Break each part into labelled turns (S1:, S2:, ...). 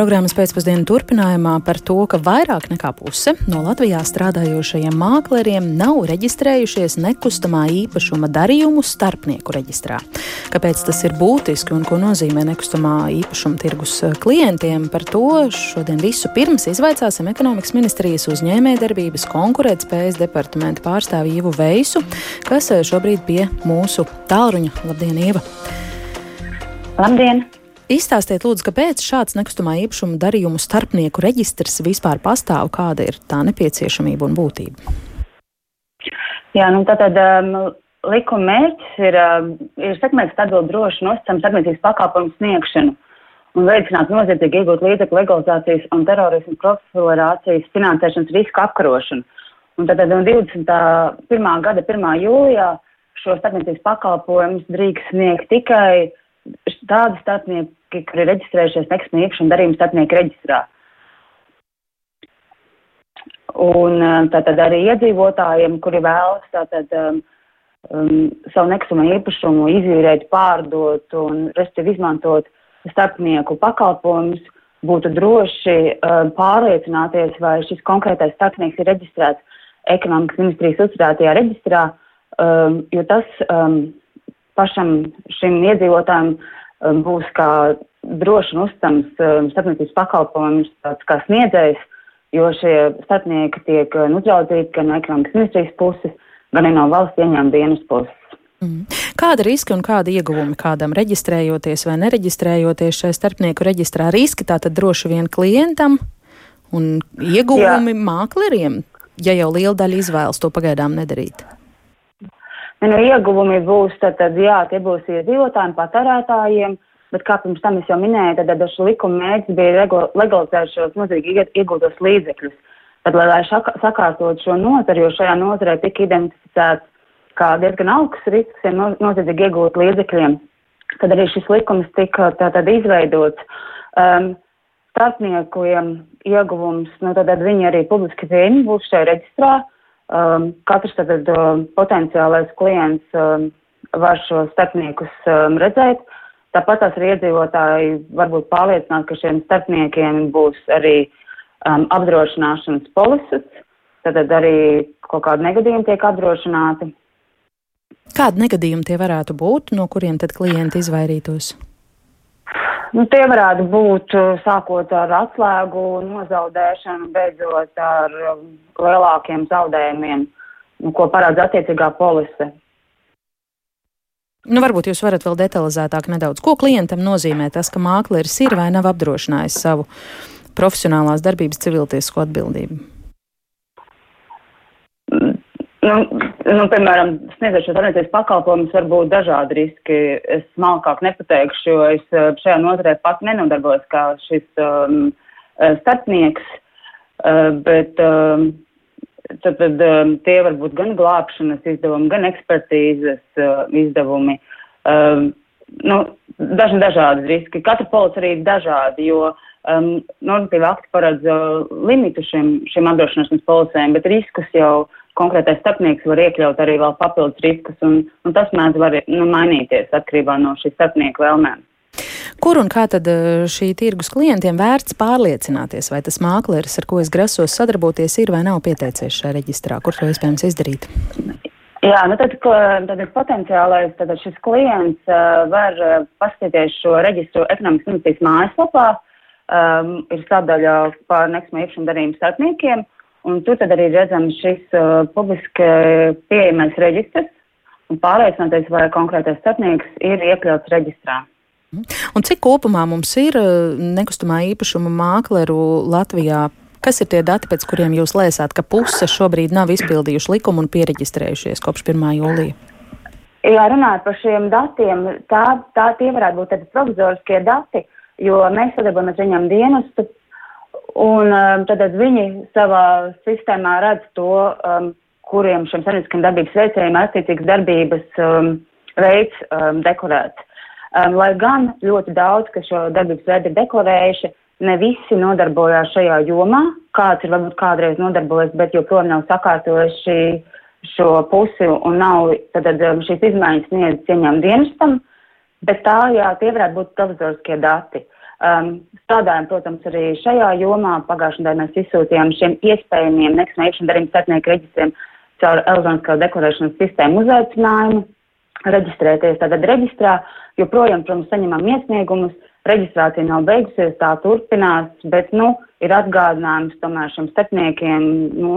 S1: Programmas pēcpusdienu turpinājumā par to, ka vairāk nekā puse no Latvijā strādājošajiem mākleriem nav reģistrējušies nekustamā īpašuma darījumu starpnieku reģistrā. Kāpēc tas ir būtiski un ko nozīmē nekustamā īpašuma tirgus klientiem, par to šodien visu pirms izvaicāsim ekonomikas ministrijas uzņēmējdarbības konkurētspējas departamenta pārstāvi Ivu Veisu, kas šobrīd pie mūsu tālruņa. Labdien, Ieva!
S2: Labdien!
S1: Izstāstiet, lūdzu, kāpēc šāds nekustamā īpašuma darījumu starpnieku reģistrs vispār pastāv, kāda ir tā nepieciešamība un būtība?
S2: Jā, nu tātad um, likuma mērķis ir, um, ir sekmēt stabilu drošu nosacām starpniecības pakāpojumu sniegšanu un veicināt noziedzīgi iegūt līdzekļu legalizācijas un terorismu profilorācijas finansēšanas risku apkarošanu. Un tātad no 21. gada 1. jūlijā šo starpniecības pakalpojumus drīkst sniegt tikai tādi starpnieki, kuri ir reģistrējušies nekustamā īpašuma darījuma starpnieku reģistrā. Un um, tātad arī iedzīvotājiem, kuri vēlas tātad um, um, savu nekustamā īpašumu izīrēt, pārdot un respektīvi izmantot starpnieku pakalpojumus, būtu droši um, pārliecināties, vai šis konkrētais starpnieks ir reģistrēts ekonomikas ministrijas uzturētajā reģistrā, um, jo tas um, pašam šim iedzīvotājiem um, būs kā droši un uzticams um, starpniecības pakalpojums, tāds kā sniedzējs, jo šie starpnieki tiek uh, uzraudzīti gan no ekonomikas ministrijas puses, gan arī no valsts ieņēmuma dienas puses.
S1: Mm. Kāda riska un kāda ieguvumi kādam reģistrējoties vai nereģistrējoties šajā starpnieku reģistrā? Riski tātad droši vien klientam un ieguvumi Jā. mākleriem, ja jau liela daļa izvēlas to pagaidām nedarīt.
S2: Nu, ieguvumi būs, tad, tad jā, tie būs iedzīvotājiem, patērētājiem, bet kā pirms tam es jau minēju, tad, tad šī likuma mērķis bija legalizēt šos nozīmīgi iegūtos līdzekļus. Tad, lai, lai šaka, sakārtot šo nozari, jo šajā nozarē tika identificēts kā diezgan augsts risks no, noziedzīgi iegūt līdzekļiem, tad arī šis likums tika tātad izveidots. Um, starpniekiem ieguvums, nu tad viņi arī publiski pieejami būs šajā reģistrā. Um, katrs tad um, potenciālais klients um, var šo starpniekus um, redzēt. Tāpat tās arī iedzīvotāji varbūt pārliecināt, ka šiem starpniekiem būs arī um, apdrošināšanas polises, tad arī kaut kādi negadījumi tiek apdrošināti.
S1: Kādi negadījumi tie varētu būt, no kuriem tad klienti izvairītos?
S2: Nu, tie varētu būt uh, sākot ar atslēgu nozaudēšanu, beidzot ar um, lielākiem zaudējumiem, nu, ko parāds attiecīgā polise.
S1: Nu, varbūt jūs varat vēl detalizētāk nedaudz. Ko klientam nozīmē tas, ka mākslinieks ir vai nav apdrošinājis savu profesionālās darbības civiltiesisko atbildību?
S2: Nu, nu, piemēram, sniedzot šo ārkārtības pakalpojumus, var būt dažādi riski. Es smalkāk nepateikšu, jo es eh, šajā nozarē pat nenodarbojos kā šis um, eh, starpnieks, uh, bet um, tad, tad um, tie var būt gan glābšanas izdevumi, gan ekspertīzes uh, izdevumi. Um, nu, daži dažādi riski. Katra policija arī ir dažādi, jo um, normatīva akti paredz uh, limitu šim, šim apdrošināšanas policēm, bet riskus jau konkrētais starpnieks var iekļaut arī vēl papildus riskus, un, un tas mēdz var nu, mainīties atkarībā no šī starpnieka vēlmēm.
S1: Kur un kā tad eh, šī tirgus klientiem vērts pārliecināties, vai tas mākslinieks, ar ko es grasos sadarboties, ir vai nav pieteicies šajā reģistrā? Kur to iespējams izdarīt?
S2: Jā, nu tad, tad potenciālais tad šis klients uh, var uh, paskatīties šo reģistru ekonomikas ministrijas mājaslapā. Um, ir sadaļa par nekustamā īpašuma darījumu starpniekiem. Uh, Un tur tad arī redzams šis uh, publiski pieejamais reģistrs un pārliecināties, vai konkrētais starpnieks ir iekļauts reģistrā.
S1: Un cik kopumā mums ir uh, nekustamā īpašuma mākleru Latvijā? Kas ir tie dati, pēc kuriem jūs lēsāt, ka puse šobrīd nav izpildījuši likumu un pieregistrējušies kopš 1. jūlija?
S2: Jā, runājot par šiem datiem, tā, tā tie varētu būt tādi provizoriskie dati, jo mēs sadarbojamies ar viņiem dienestu Un um, tad viņi savā sistēmā redz to, um, kuriem šiem sabiedriskiem darbības veicējiem attiecīgas darbības um, veids um, deklarēts. Um, lai gan ļoti daudz, kas šo darbības veidu ir deklarējuši, ne visi nodarbojās šajā jomā, kāds ir varbūt kādreiz nodarbojies, bet joprojām nav sakārtojuši šo pusi un nav tad, um, šīs izmaiņas sniedz cieņām dienestam, bet tā, jā, tie varētu būt provizoriskie dati. Um, strādājam, protams, arī šajā jomā. Pagājušajā gadā mēs izsūtījām šiem iespējamiem nekustamā īpašuma darījuma starpnieku reģistriem caur elektroniskā deklarēšanas sistēmu uzaicinājumu reģistrēties. Tātad reģistrā joprojām, protams, saņemam iesniegumus, reģistrācija nav beigusies, tā turpinās, bet, nu, ir atgādinājums tomēr šiem starpniekiem, nu,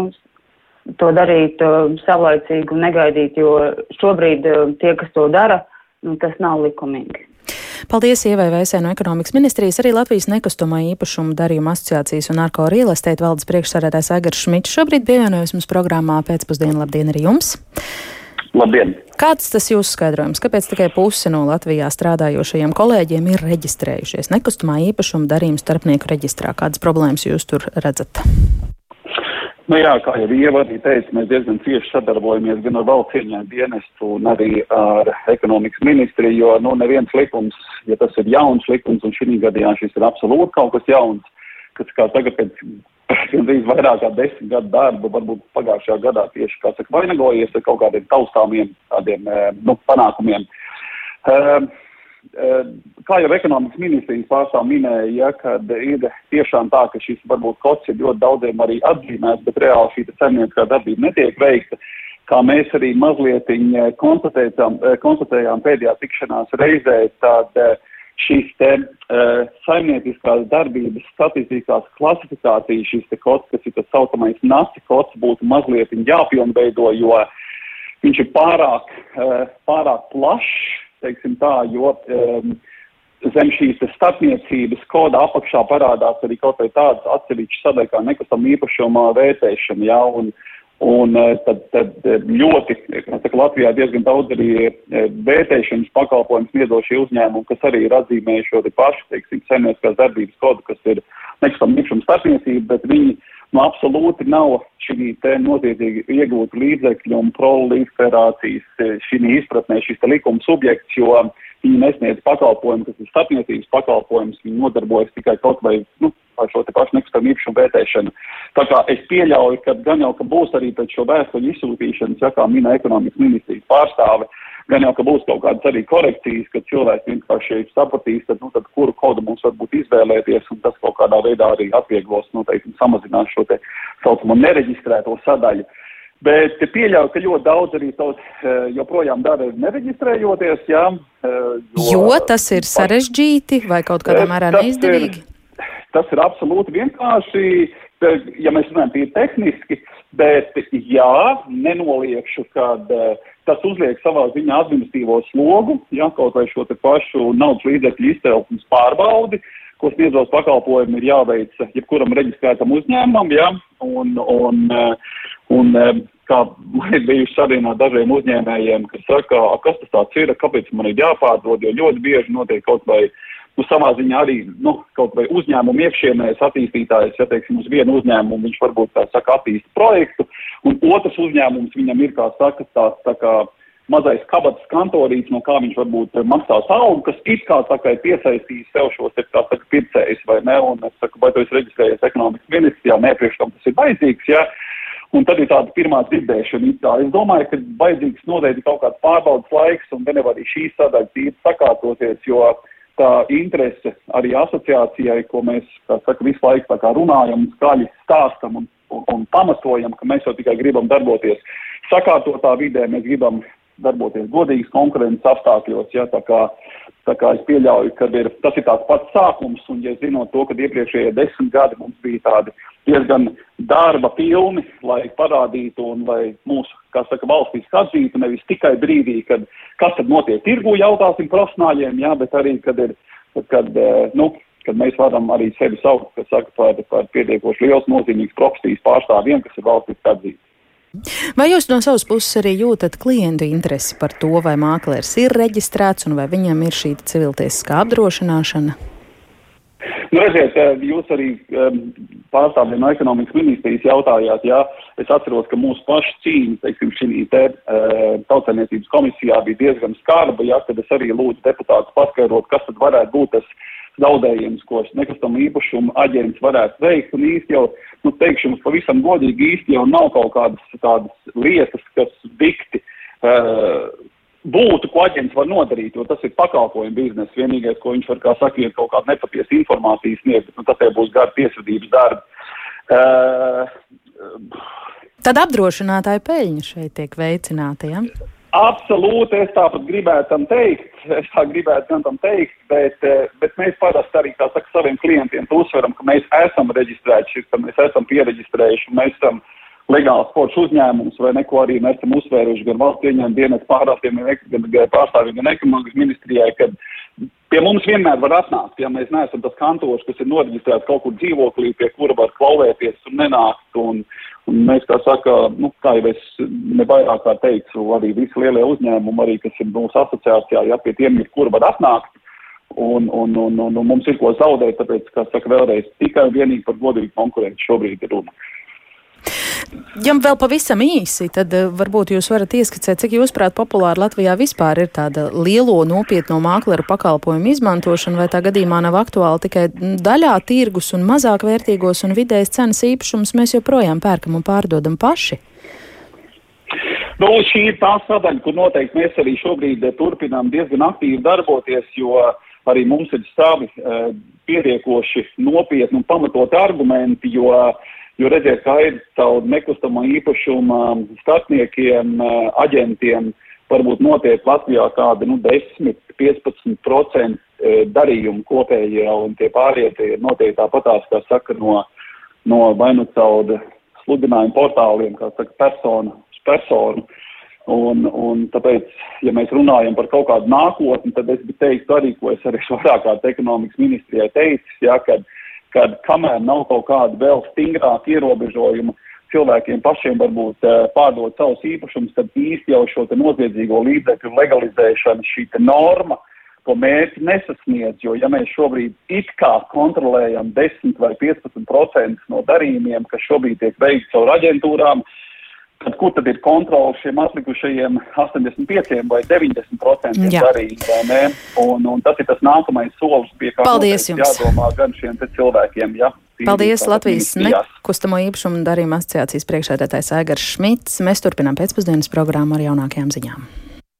S2: to darīt uh, savlaicīgi un negaidīt, jo šobrīd uh, tie, kas to dara, nu, tas nav likumīgi.
S1: Paldies Ievai Vēsē no ekonomikas ministrijas, arī Latvijas nekustamā īpašuma darījuma asociācijas un Arko Real Estate valdes priekšsarētājs Aigars Šmits šobrīd pievienojas mums programmā pēcpusdienu. Labdien arī jums!
S3: Labdien!
S1: Kāds tas jūsu skaidrojums? Kāpēc tikai puse no Latvijā strādājošajiem kolēģiem ir reģistrējušies nekustamā īpašuma darījuma starpnieku reģistrā? Kādas problēmas jūs tur redzat?
S3: Nu jā, kā jau Ieva arī teica, mēs diezgan cieši sadarbojamies gan ar valsts ieņēmumu dienestu un arī ar ekonomikas ministriju, jo, nu, neviens likums, ja tas ir jauns likums, un šī gadījumā šis ir absolūti kaut kas jauns, kas kā tagad pēc gandrīz vairāk kā desmit gadu darba, varbūt pagājušajā gadā tieši, saka, vainagojies ar kaut kādiem taustāmiem tādiem, eh, nu, panākumiem. Uh, Eh, kā jau ekonomikas ministrijas pārstāv minēja, ja, kad ir tiešām tā, ka šis varbūt kods ir ļoti daudziem arī atzīmēts, bet reāli šī saimnieciskā darbība netiek veikta, kā mēs arī mazliet konstatējām, konstatējām pēdējā tikšanās reizē, tad šīs te saimnieciskās darbības statistiskās klasifikācijas, šis kods, kas ir tas saucamais nasi kods, būtu mazliet jāpilnveido, jo viņš ir pārāk, pārāk plašs teiksim tā, jo um, zem šīs starpniecības koda apakšā parādās arī kaut vai tādas atsevišķas sadaļas kā nekustam īpašumā vērtēšana, jā, un, un eh, tad, tad eh, ļoti, saka, Latvijā diezgan daudz arī eh, vērtēšanas pakalpojums sniedošie uzņēmumi, kas arī ir atzīmējuši šo te pašu, teiksim, saimnieciskās darbības kodu, kas ir nekustam īpašuma starpniecība, bet viņi nu, absolūti nav šī te noziedzīgi iegūt līdzekļu un prolīferācijas e, šī izpratnē šis te likuma subjekts, jo viņi nesniedz pakalpojumu, kas ir starpniecības pakalpojums, viņi nodarbojas tikai kaut vai, nu, ar šo te pašu nekustamību īpašumu vērtēšanu. Tā kā es pieļauju, ka gan jau, ka būs arī pēc šo vēstuļu izsūtīšanas, ja kā mina ekonomikas ministrijas pārstāve, gan jau, ka būs kaut kādas arī korekcijas, ka cilvēki vienkārši sapratīs, tad, nu, tad kuru kodu mums varbūt izvēlēties, un tas kaut kādā veidā arī atvieglos, noteikti samazinās šo te saucamo nereģistrēto sadaļu. Bet pieļauju, ka ļoti daudz arī to eh, joprojām dara nereģistrējoties, jā.
S1: Eh, jo, jo tas ir sarežģīti vai kaut kādā eh, mērā neizdevīgi?
S3: Ir, tas ir absolūti vienkārši, ja mēs runājam tīri tehniski, bet jā, nenoliekšu, kad uh, Tas uzliek savā ziņā administratīvo slogu, ja kaut vai šo te pašu naudas līdzekļu izcelsmes pārbaudi, ko sniedzot pakalpojumu ir jāveic jebkuram reģistrētam uzņēmumam, ja, un, un, un kā man ir bijuši sarunā dažiem uzņēmējiem, kas saka, kas tas tāds ir, kāpēc man ir jāpārdod, jo ļoti bieži notiek kaut vai uh, nu, savā ziņā arī nu, kaut vai uzņēmumu iekšienēs attīstītājs, ja teiksim, uz vienu uzņēmumu viņš varbūt tā saka attīst projektu, un otrs uzņēmums viņam ir, kā saka, tāds tā kā mazais kabatas kantorīts, no kā viņš varbūt maksās algu, kas it kā tā kā ir piesaistījis sev šos, tā saka, pircējus vai ne, un es saku, vai tu esi reģistrējies ekonomikas ministrijā, nē, priekš tam tas ir vajadzīgs, ja. Un tad ir tāda pirmā dzirdēšana. Es domāju, ka vajadzīgs noteikti kaut kāds pārbaudas laiks, un gan jau arī šī sadaļa tīri sakārtosies, jo uh, tā interese arī asociācijai, ko mēs, saka, visu laiku runājam, skaļi stāstam un, un, un pamatojam, ka mēs jau tikai gribam darboties. Sakārtotā vidē, mēs gribam darboties godīgas konkurences apstākļos, ja, tā kā, tā kā es pieļauju, ka ir, tas ir tāds pats sākums, un ja zinot to, ka iepriekšējie desmit gadi mums bija tādi diezgan darba pilni, lai parādītu un lai mūsu, kā saka, valstīs atzītu, nevis tikai brīdī, kad kas tad notiek tirgu, jautāsim profesionāļiem, jā, bet arī, kad ir, kad, eh, nu, kad mēs varam arī sevi saukt, kas saka, par, par pietiekoši liels nozīmīgs profesijas pārstāvjiem, kas ir valstīs atzīti.
S1: Vai jūs no savas puses arī jūtat klientu interesi par to, vai mākslinieks ir reģistrēts un vai viņam ir šī civiltiesiskā apdrošināšana?
S3: Nu, redziet, eh, jūs arī um, pārstāvjiem no ekonomikas ministrijas jautājāt, jā, es atceros, ka mūsu pašu cīņa, teiksim, šī te uh, tautsēmniecības komisijā bija diezgan skarba, jā, kad es arī lūdzu deputātus paskaidrot, kas tad varētu būt tas zaudējums, ko nekustamā īpašuma aģents varētu veikt, un īsti jau, nu, teikšu jums pavisam godīgi, īsti jau nav kaut kādas tādas lietas, kas dikti uh, būtu, ko aģents var nodarīt, jo tas ir pakalpojumu biznesa. Vienīgais, ko viņš var, kā saka, ir kaut kāda nepatiesa informācija sniegt, nu, tas jau būs gara tiesvedības darbi. Uh,
S1: Tad apdrošinātāja peļņa šeit tiek veicināta, ja?
S3: Absolūti, es tāpat gribētu tam teikt, es tā gribētu tam teikt, bet, bet mēs parasti arī tā saka saviem klientiem uzsveram, ka mēs esam reģistrēti, ka mēs esam pieregistrējuši, mēs esam uh, legāls sports uzņēmums vai neko arī mēs esam uzsvēruši gan valsts ieņēmuma dienas pārstāvjiem, gan pārstāvjiem, gan ekonomikas ministrijai, ka pie mums vienmēr var atnākt, ja mēs neesam tas kantors, kas ir noreģistrēts kaut kur dzīvoklī, pie kura var klauvēties un nenākt. Un, un mēs, kā saka, nu, kā jau es nevairāk kā teicu, arī visi lielie uzņēmumi, arī, kas ir mūsu asociācijā, ja pie tiem ir, kur var atnākt. Un, un, un, un, un mums ir ko zaudēt, tāpēc, kā saka, vēlreiz tikai un vienīgi par godīgu konkurenci šobrīd ir runa.
S1: Ja vēl pavisam īsi, tad uh, varbūt jūs varat ieskicēt, cik jūsuprāt populāri Latvijā vispār ir tāda lielo nopietno mākleru pakalpojumu izmantošana, vai tā gadījumā nav aktuāli tikai daļā tirgus un mazāk vērtīgos un vidējas cenas īpašumus mēs joprojām pērkam un pārdodam paši?
S3: Nu, šī ir tā sadaļa, kur noteikti mēs arī šobrīd eh, turpinām diezgan aktīvi darboties, jo arī mums ir savi uh, pietiekoši nopietni un pamatoti argumenti, jo uh, Jo redziet, kā ir caur nekustamo īpašumu starpniekiem, aģentiem, varbūt notiek Latvijā kāda nu, 10-15% darījumu kopējie, un tie pārējie tie notiek tāpatās, kā saka, no, no vai nu caur sludinājumu portāliem, kā saka, personu uz personu. Un, un tāpēc, ja mēs runājam par kaut kādu nākotni, tad es teiktu arī, ko es arī vairāk kārt ekonomikas ministrijai teicu, ja, kad uh, kad kamēr nav kaut kāda vēl stingrāka ierobežojuma cilvēkiem pašiem varbūt uh, pārdot savus īpašumus, tad īsti jau šo noziedzīgo līdzekļu legalizēšana šī norma to mērķi nesasniedz, jo ja mēs šobrīd it kā kontrolējam 10 vai 15% no darījumiem, kas šobrīd tiek veikts caur aģentūrām, uh, Tad, kur tad ir kontrole šiem atlikušajiem 85 vai 90 procentiem darījuma? Un, un tas ir tas nākamais solis, pie kā
S1: Paldies jums.
S3: jādomā gan šiem cilvēkiem, ja.
S1: Paldies Latvijas nekustamo īpašumu darījuma asociācijas priekšēdētājs Aigars Šmits. Mēs turpinām pēcpusdienas programmu ar jaunākajām ziņām.